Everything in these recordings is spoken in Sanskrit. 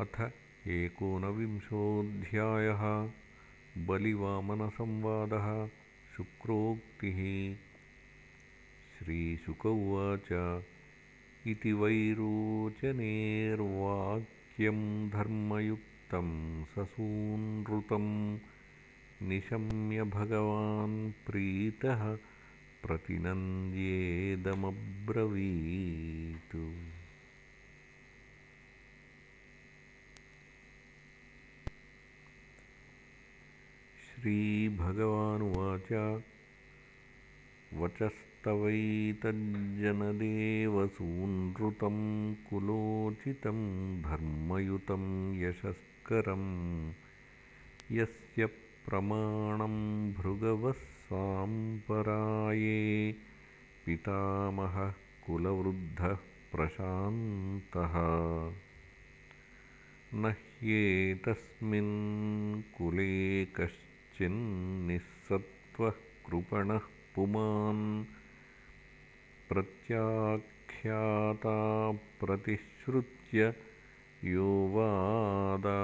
अथ एकोनविंशोऽध्यायः बलिवामनसंवादः शुक्रोक्तिः। श्रीशुक उवाच इति वैरोचनेर्वाक्यम् धर्मयुक्तम् ससूनृतम् निशम्य भगवान् प्रीतः प्रतिनन्द्येदमब्रवीत् श्रीभगवानुवाच। वचस्तवैतज्जनदेवसूनृतं कुलोचितं धर्मयुतं यशस्करं। यस्य प्रमाणं भृगवः साम्पराये पितामहः कुलवृद्धः प्रशान्तः। न ह्येतस्मिन् कुले कश्चिन्निःसत्त्वः कृपणः पुमान् प्रत्याख्याता प्रतिश्रुत्य यो वादाताद्विजातये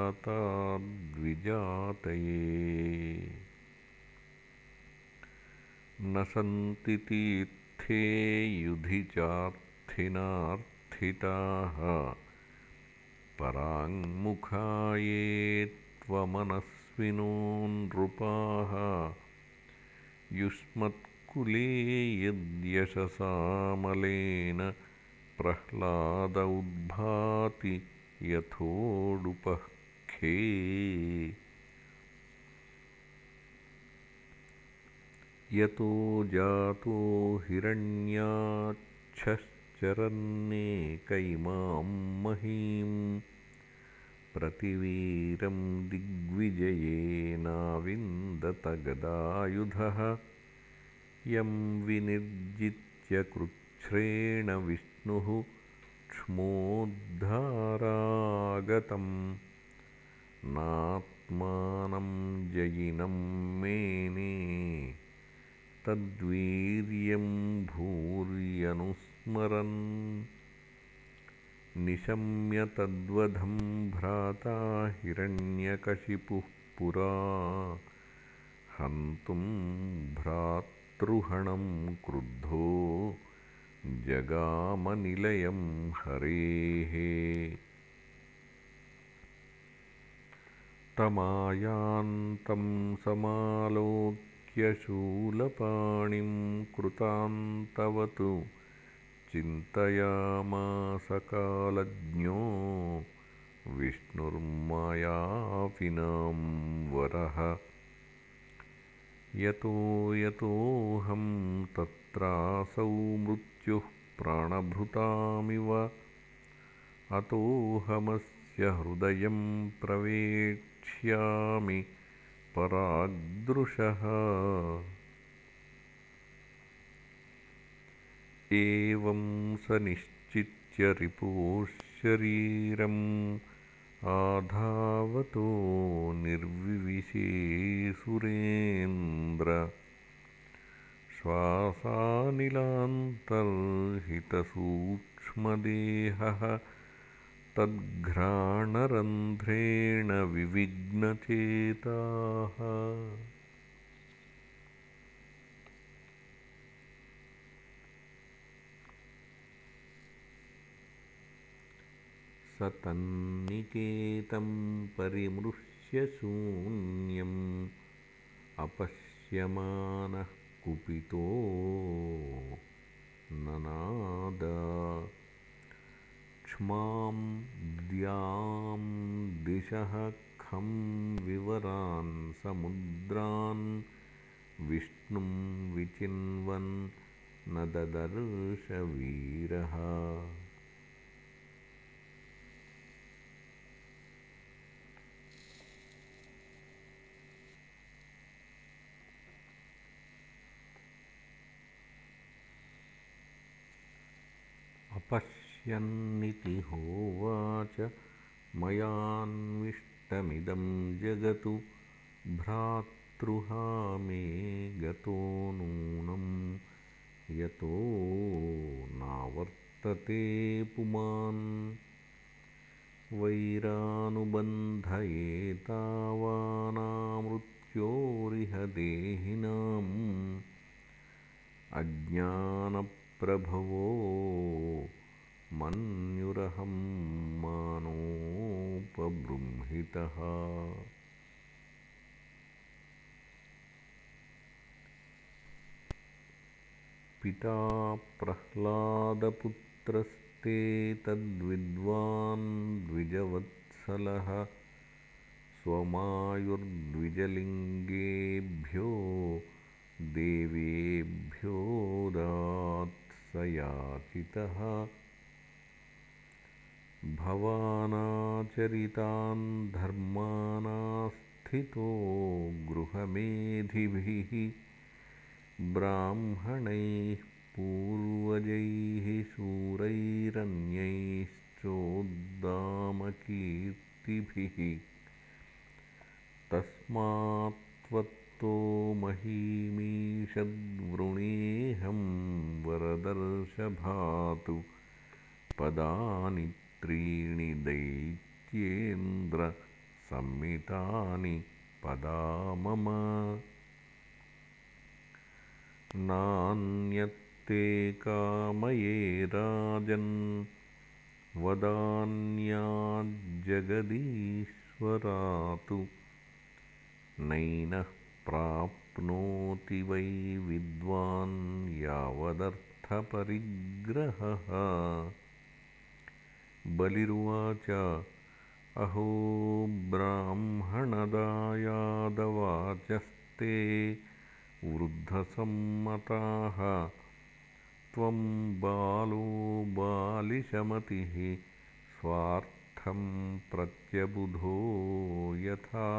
न सन्ति तीर्थे युधि चार्थिनार्थिताः पराङ्मुखा ये त्वमनस्विनो नृपाः युष्मत्कुले यद्यशसामलेन प्रह्लाद उद्भाति यथोडुपः खे यतो जातो हिरण्याच्छश्चरन्नेकैमां महीम् प्रतिवीरं दिग्विजयेनाविन्दतगदायुधः यं विनिर्जित्य कृच्छ्रेण विष्णुः क्ष्मोद्धारागतं नात्मानं जयिनं मेने तद्वीर्यं भूर्यनुस्मरन् निशम्य तद्वधं भ्राता हिरण्यकशिपुः पुरा। हन्तुं भ्रातृहणं क्रुद्धो जगामनिलयं हरेः। तमायान्तं समालोक्य शूलपाणिं कृतान्तवतु चिन्तयामासकालज्ञो विष्णुर्मायाविनां वरः। यतो यतोऽहं तत्रासौ मृत्युः प्राणभृतामिव अतोऽहमस्य हृदयं प्रवेक्ष्यामि पराग्दृशः एवं स निश्चित्य रिपोशरीरम् आधावतो निर्विविशे सुरेन्द्र। श्वासानिलान्तर्हितसूक्ष्मदेहः तद्घ्राणरन्ध्रेण विविघ्नचेताः स तन्निकेतं परिमृश्य शून्यम् अपश्यमानः कुपितो ननाद। क्ष्मां द्यां दिशः खं विवरान् समुद्रान् विष्णुं विचिन्वन् न ददर्शवीरः पश्यन्निति होवाच मयान्विष्टमिदं जगतु भ्रातृहा मे गतो नूनं यतो नावर्तते पुमान् वैरानुबन्धयेतावानामृत्योरिह देहिनाम् अज्ञानप्रभवो मन्युरहं मानोपबृंहितः। पिता प्रह्लादपुत्रस्ते तद्विद्वान् द्विजवत्सलः। स्वमायुर्द्विजलिङ्गेभ्यो देवेभ्योऽदात्स याचितः भवानाचरितान् धर्मानास्थितो गृहमेधिभिः ब्राह्मणैः पूर्वजैः शूरैरन्यैश्चोद्दामकीर्तिभिः तस्मात्त्वत्तो महीमीषद्वृणेऽहं वरदर्शभातु पदानि त्रीणि दैत्येन्द्रसम्मितानि पदा मम नान्यत्ते कामये राजन् वदान्याज्जगदीश्वरातु। नैनः प्राप्नोति वै विद्वान् यावदर्थपरिग्रहः बलिरुवाच। अहो ब्राह्मणदायादवाचस्ते वृद्धसम्मताः। त्वं बालो बालिशमतिः स्वार्थं प्रत्यबुधो यथा।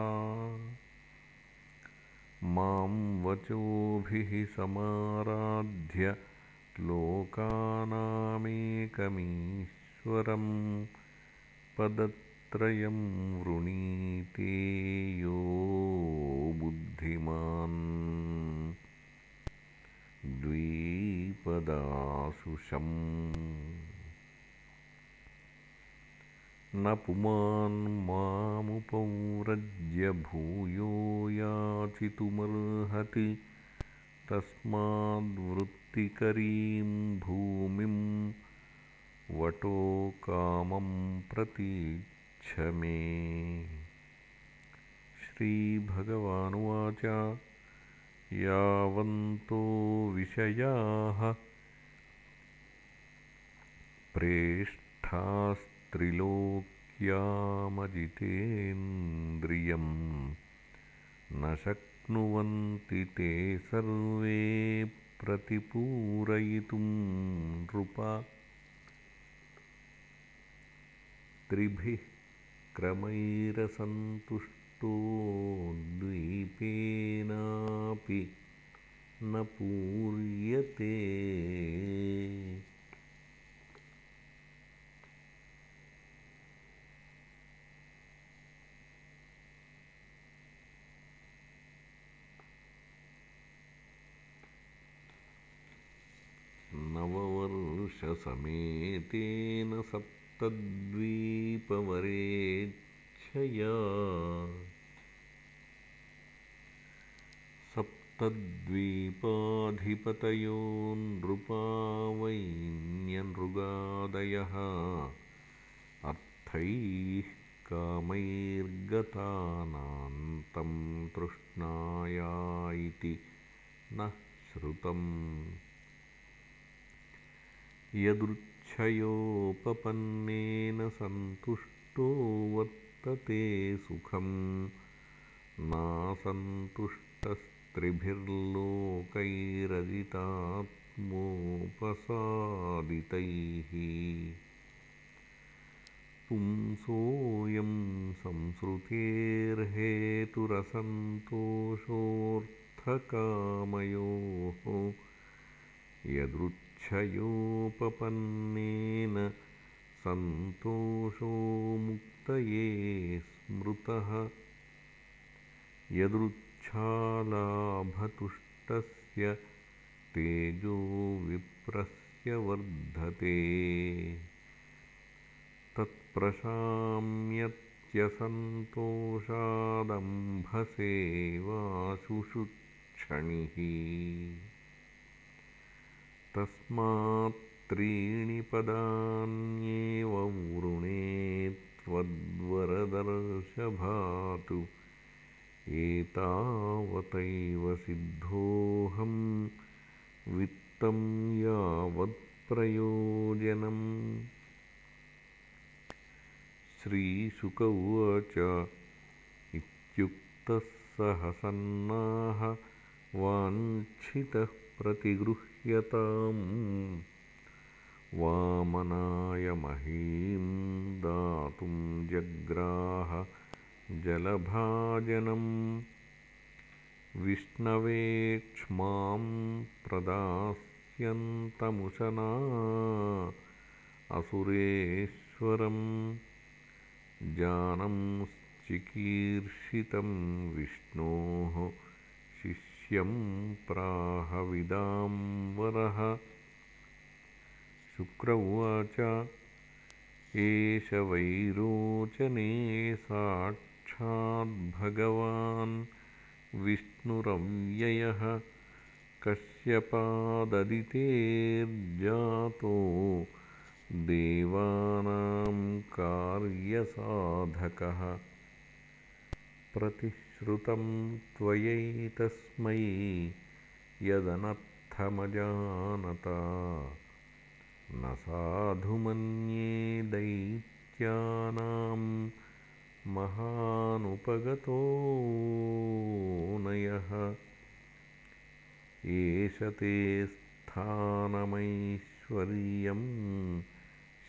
मां वचोभिः समाराध्य लोकानामेकमीश्वरम् पदत्रयं वृणीते यो बुद्धिमान्। द्विपदासुषम् न पुमान् मामुपौरज्य भूयो याचितुमर्हति तस्माद्वृत्तिकरीं भूमिं वटोकामं प्रतीच्छ मे श्रीभगवानुवाच यावन्तो विषयाः प्रेष्ठास्त्रिलोक्यामजितेन्द्रियम् न शक्नुवन्ति ते सर्वे प्रतिपूरयितुं नृप त्रिभिः क्रमैरसन्तुष्टो द्वीपेनापि न पूर्यते। नववर्षसमेतेन सप्तद्वीपवरेच्छया। सप्तद्वीपाधिपतयो नृपा वैन्यनृगादयः अर्थैः कामैर्गतानान्तं तृष्णाया इति न श्रुतम् यदृच्छयोपपन्नेन सन्तुष्टो वर्तते सुखम्। नासन्तुष्टस्त्रिभिर्लोकैरजितात्मोपसादितैः। पुंसोऽयं संसृतेर्हेतुरसन्तोषोऽर्थकामयोः यदृच्छयोपपन्नेन सन्तोषो मुक्तये स्मृतः। यदृच्छालाभतुष्टस्य तेजो विप्रस्य वर्धते प्रशाम्यत्यसन्तोषादम्भसेवाशुषुक्षणिः तस्मात्त्रीणि पदान्येव वृणे त्वद्वरदर्शभातु। एतावतैव सिद्धोऽहं वित्तं यावत्प्रयोजनम् श्रीशुक उवाच इत्युक्तः सहसन्नाह वाञ्छितः प्रतिगृह्यताम् वामनाय महीं दातुं जग्राह जलभाजनम् विष्णवेक्ष्मां प्रदास्यन्तमुशना असुरेश्वरम् जानंश्चिकीर्षितं विष्णोः शिष्यं प्राहविदाम्बरः शुक्र उवाच एष वैरोचने साक्षाद्भगवान् विष्णुरव्ययः कश्यपाददितेर्जातो देवानां कार्यसाधकः प्रतिश्रुतं त्वयैतस्मै यदनर्थमजानता। न साधु मन्ये दैत्यानां महानुपगतोऽनयः एष ते स्थानमैश्वर्यम्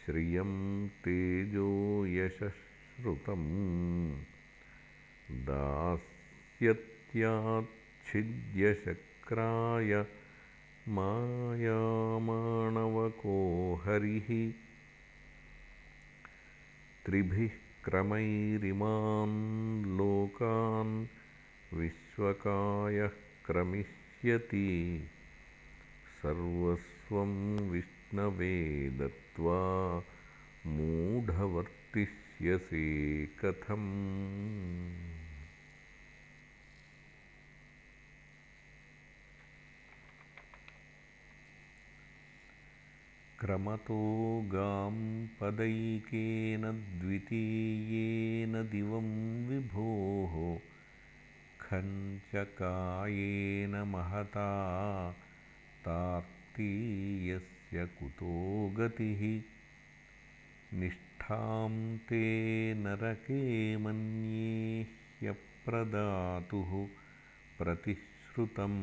श्रियं तेजो यशश्रुतं दास्यत्याच्छिद्यशक्राय मायामाणवको हरिः त्रिभिः क्रमैरिमान् लोकान् विश्वकायः क्रमिष्यति। सर्वस्वं विष्णवे दत्त्वा कथम्। क्रमतो गां पदैकेन द्वितीयेन दिवं विभोः। खञ्चकायेन महता तार्तीयस्य कुतो गतिः ते नरके मन्ये ह्यप्रदातुः प्रतिश्रुतं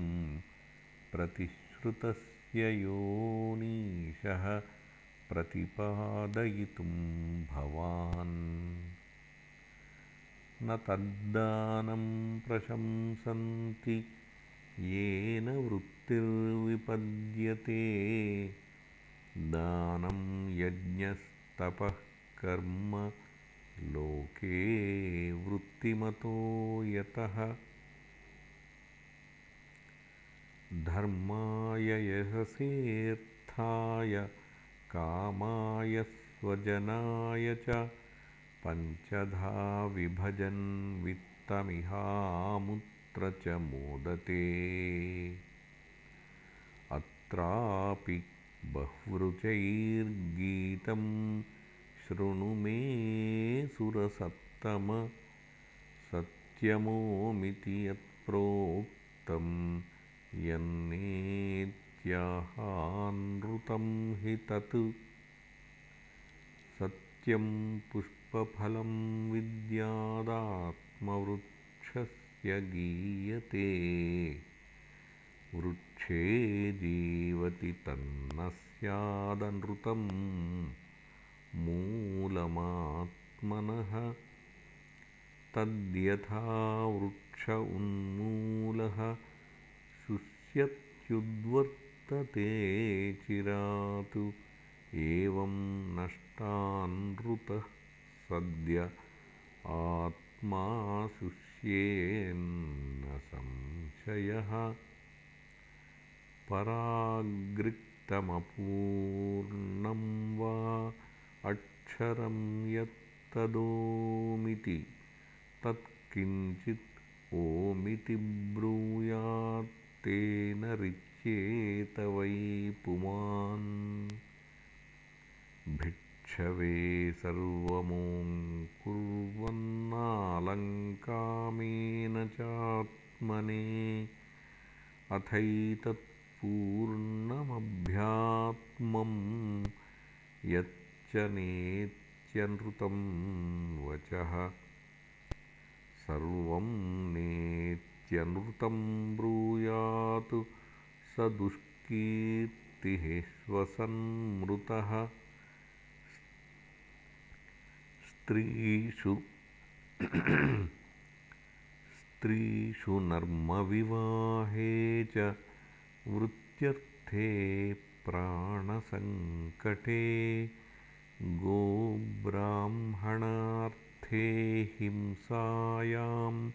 प्रतिश्रुतस्य योऽनीशः प्रतिपादयितुं भवान्। न तद्दानं प्रशंसन्ति येन वृत्तिर्विपद्यते। दानं यज्ञस्तपः कर्म लोके वृत्तिमतो यतः। धर्माय यशसेऽर्थाय कामाय स्वजनाय च पञ्चधा विभजन् वित्तमिहामुत्र च मोदते। अत्रापि बह्वृचैर्गीतं शृणु मे सुरसत्तम सत्यमोमिति यत्प्रोक्तं यन्नेत्याहानृतं हि तत् सत्यं पुष्पफलं विद्यादात्मवृक्षस्य गीयते वृक्षे जीवति तन्न स्यादनृतं मूलमात्मनः तद्यथा वृक्ष उन्मूलः शुष्यत्युद्वर्तते चिरात्। एवं नष्टानृतः सद्य आत्मा शुष्येन्न संशयः। परागृक्तमपूर्णं वा तदक्षरं यत्तदोमिति तत्किञ्चित् ओमिति ब्रूयात्तेन रिच्येत वै पुमान्। भिक्षवे सर्वमोङ्कुर्वन्नालङ्कामेन चात्मने अथैतत्पूर्णमभ्यात्मं यच्च नेत्यनृतं वचः। सर्वं नेत्यनृतं ब्रूयात्। स दुष्कीर्तिः श्वसन्मृतः स्त्रीषु स्त्रीषु नर्मविवाहे च वृत्यर्थे प्राणसङ्कटे गोब्राह्मणार्थे हिंसायां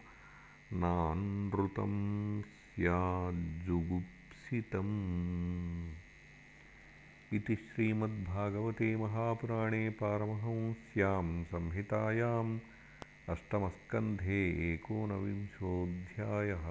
नानृतं स्याज्जुगुप्सितम्। इति श्रीमद्भागवते महापुराणे पारमहंस्यां संहितायाम् अष्टमस्कन्धे एकोनविंशोऽध्यायः